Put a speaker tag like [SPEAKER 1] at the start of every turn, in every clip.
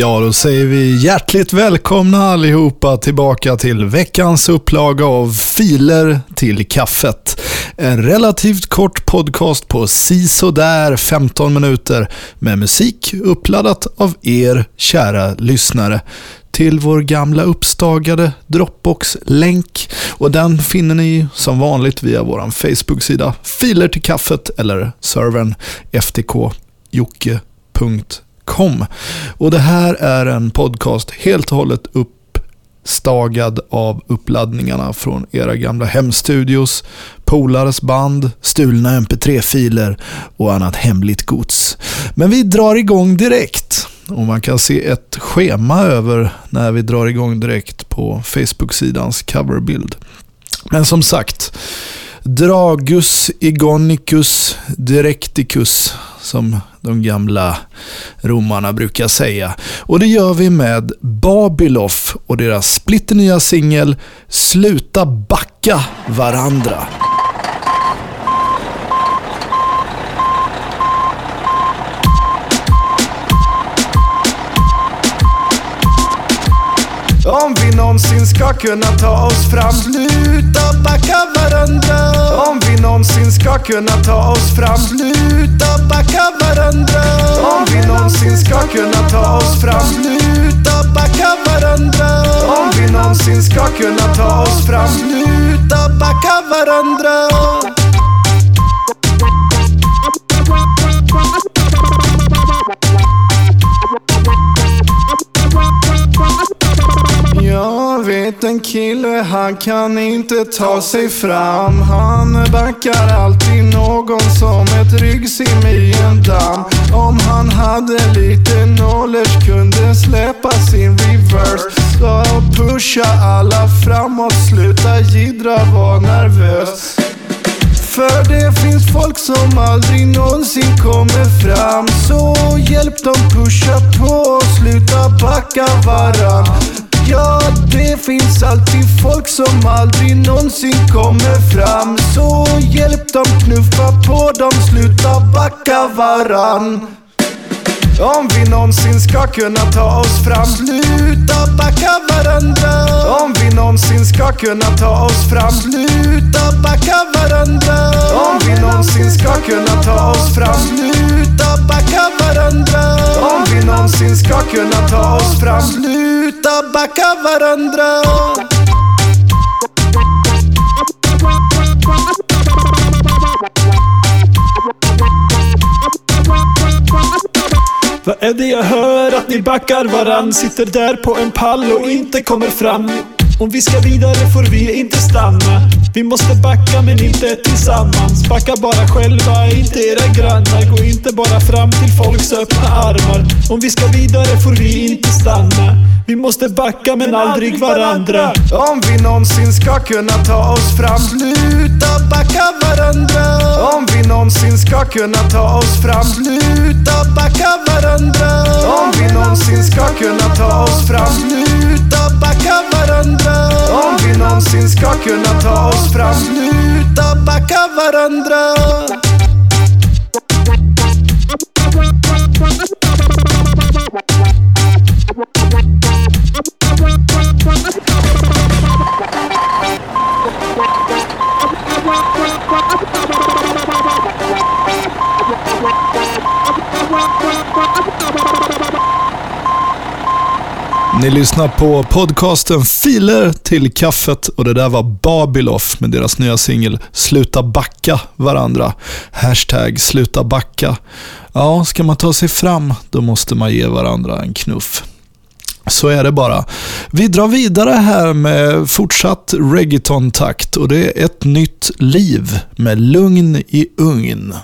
[SPEAKER 1] Ja, då säger vi hjärtligt välkomna allihopa tillbaka till veckans upplaga av Filer till kaffet. En relativt kort podcast på sisådär 15 minuter med musik uppladdat av er kära lyssnare till vår gamla uppstagade Dropbox-länk och den finner ni som vanligt via vår Facebook-sida Filer till kaffet eller servern ftk.jocke.se kom. Och det här är en podcast helt och hållet uppstagad av uppladdningarna från era gamla hemstudios, polares band, stulna mp3-filer och annat hemligt gods. Men vi drar igång direkt. Och man kan se ett schema över när vi drar igång direkt på Facebook-sidans coverbild. Men som sagt, Dragus Igonicus Directicus som de gamla romarna brukar säga. Och det gör vi med Babylof och deras splitternya singel Sluta backa varandra.
[SPEAKER 2] Om vi någonsin ska kunna ta oss fram. Sluta backa varandra. Om vi någonsin ska kunna ta oss fram. Sluta backa varandra. Om vi någonsin ska kunna ta oss fram. Sluta backa varandra. Om vi någonsin ska kunna ta oss fram. Sluta backa varandra Jag vet en kille, han kan inte ta sig fram. Han backar alltid någon som ett ryggsim i en damm. Om han hade lite knowledge kunde släppa sin reverse. Ska pusha alla framåt, sluta jiddra, var nervös. För det finns folk som aldrig någonsin kommer fram. Så hjälp dem pusha på och sluta backa varann. Ja, det finns alltid folk som aldrig någonsin kommer fram. Så hjälp dem knuffa på dem, sluta backa varann om vi någonsin ska kunna ta oss fram. Sluta backa varandra. Om vi någonsin ska kunna ta oss fram. Sluta backa varandra. Om vi någonsin ska kunna ta oss fram. Sluta backa varandra. Om vi någonsin ska kunna ta oss fram. Sluta backa varandra
[SPEAKER 3] är det jag hör? Att ni backar varann? Sitter där på en pall och inte kommer fram. Om vi ska vidare får vi inte stanna. Vi måste backa men inte tillsammans. Backa bara själva, inte era grannar. Gå inte bara fram till folks öppna armar. Om vi ska vidare får vi inte stanna. Vi måste backa men aldrig varandra.
[SPEAKER 2] Om vi någonsin ska kunna ta oss fram. Sluta backa varandra ska kunna ta oss fram. Sluta backa varandra. Om vi någonsin ska kunna ta oss fram. Sluta backa varandra. Om vi någonsin ska kunna ta oss fram. Sluta backa varandra.
[SPEAKER 1] Ni lyssnar på podcasten Filer till kaffet och det där var Babylof med deras nya singel Sluta backa varandra. Hashtag sluta backa. Ja, ska man ta sig fram då måste man ge varandra en knuff. Så är det bara. Vi drar vidare här med fortsatt reggaeton-takt och det är ett nytt liv med lugn i ugn.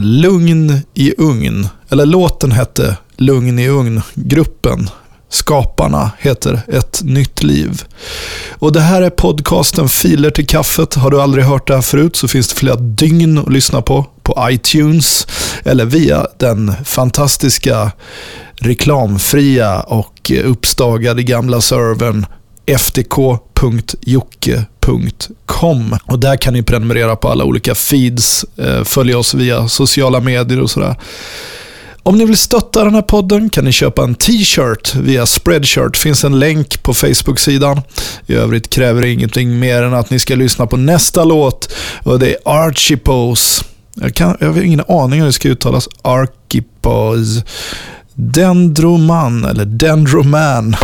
[SPEAKER 1] Lugn i ugn. Eller låten hette Lugn i ugn. Gruppen, skaparna, heter Ett nytt liv. Och Det här är podcasten Filer till kaffet. Har du aldrig hört det här förut så finns det flera dygn att lyssna på. På iTunes eller via den fantastiska reklamfria och uppstagade gamla servern ftk.jocke.com. Och där kan ni prenumerera på alla olika feeds, eh, följa oss via sociala medier och sådär. Om ni vill stötta den här podden kan ni köpa en t-shirt via Spreadshirt. Det finns en länk på Facebook-sidan. I övrigt kräver det ingenting mer än att ni ska lyssna på nästa låt. Och det är Archipose. Jag, kan, jag har ingen aning hur det ska uttalas. Archipose. Dendroman, eller Dendroman.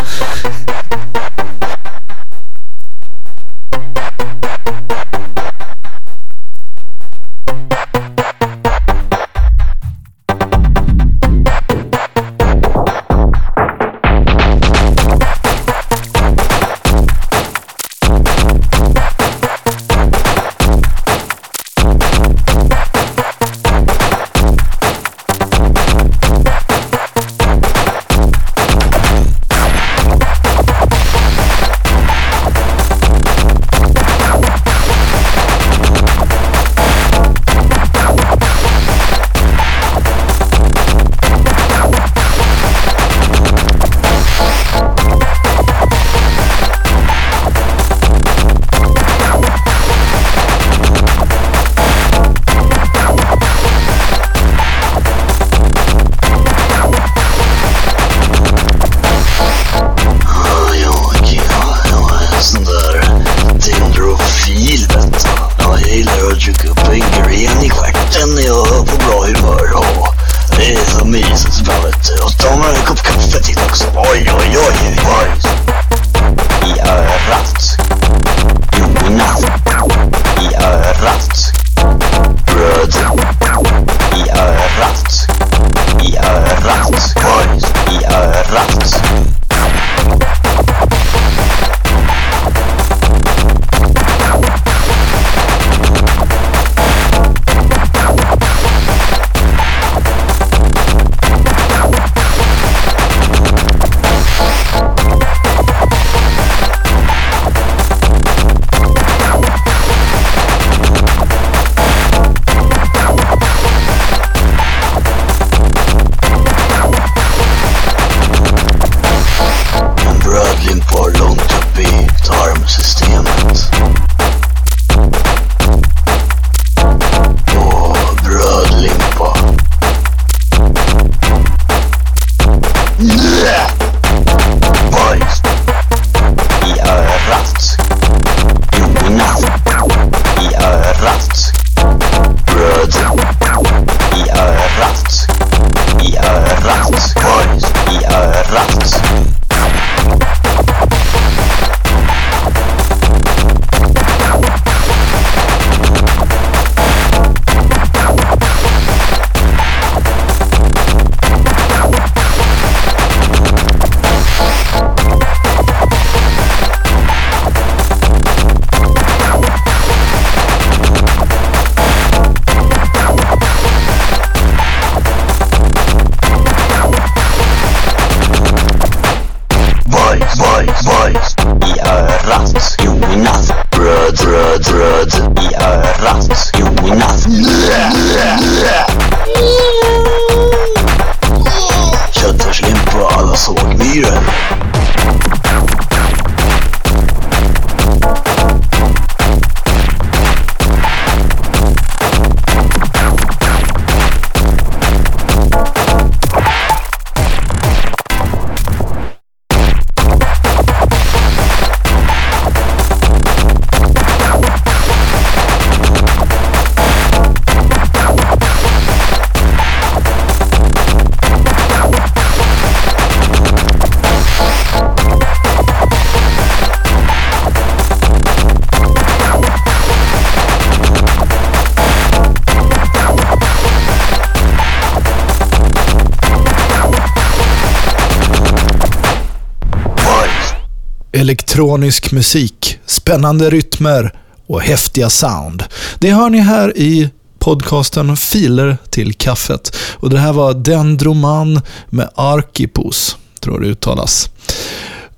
[SPEAKER 1] Elektronisk musik, spännande rytmer och häftiga sound. Det hör ni här i podcasten Filer till kaffet. Och det här var Dendroman med Arkipos, tror det uttalas.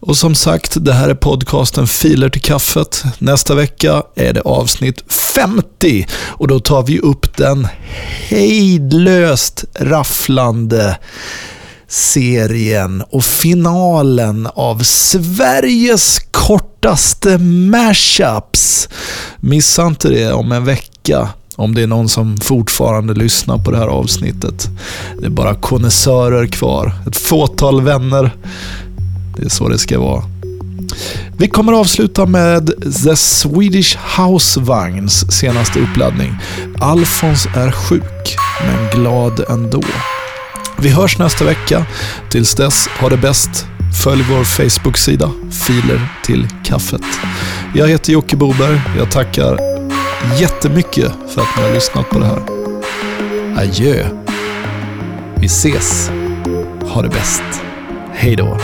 [SPEAKER 1] Och som sagt, det här är podcasten Filer till kaffet. Nästa vecka är det avsnitt 50 och då tar vi upp den hejdlöst rafflande serien och finalen av Sveriges kortaste mashups. Missa inte det om en vecka. Om det är någon som fortfarande lyssnar på det här avsnittet. Det är bara konnässörer kvar. Ett fåtal vänner. Det är så det ska vara. Vi kommer att avsluta med The Swedish Housevagns senaste uppladdning. Alfons är sjuk, men glad ändå. Vi hörs nästa vecka. Tills dess, ha det bäst. Följ vår Facebook-sida, Filer till kaffet. Jag heter Jocke Boberg. Jag tackar jättemycket för att ni har lyssnat på det här. Adjö. Vi ses. Ha det bäst. Hej då.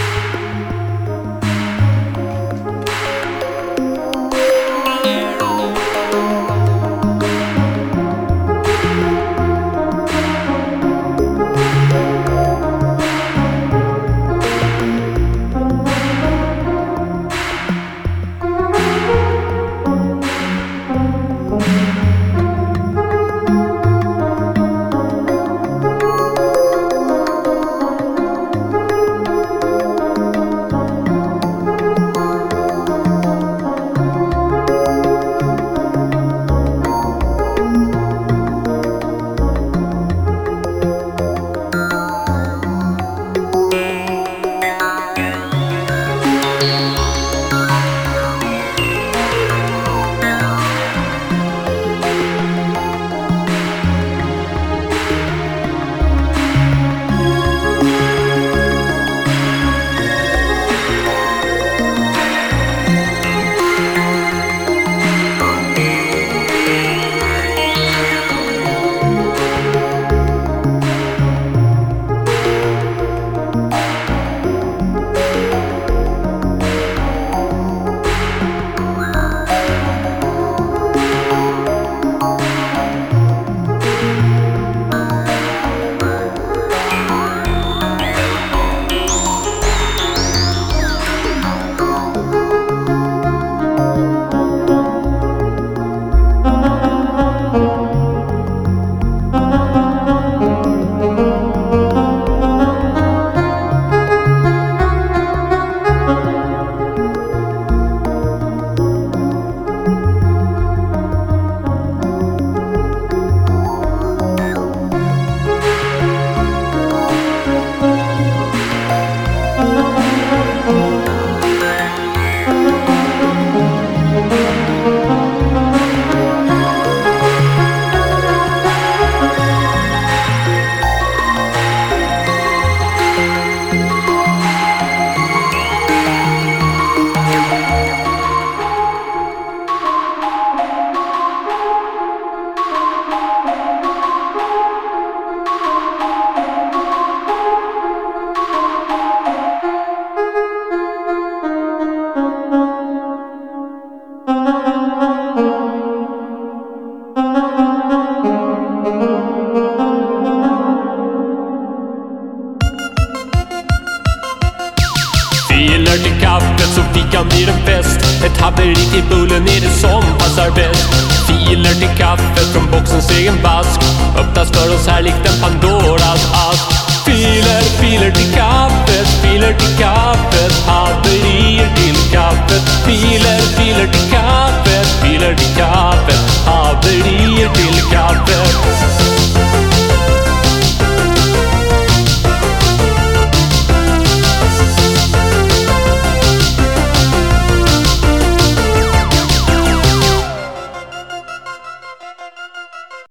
[SPEAKER 4] boxens egen vask öppnas för oss här likt en Pandoras ask. Filer, filer till kaffet, filer till kaffet, haverier till kaffet. Filer, filer till kaffet, filer till kaffet, haverier till kaffet.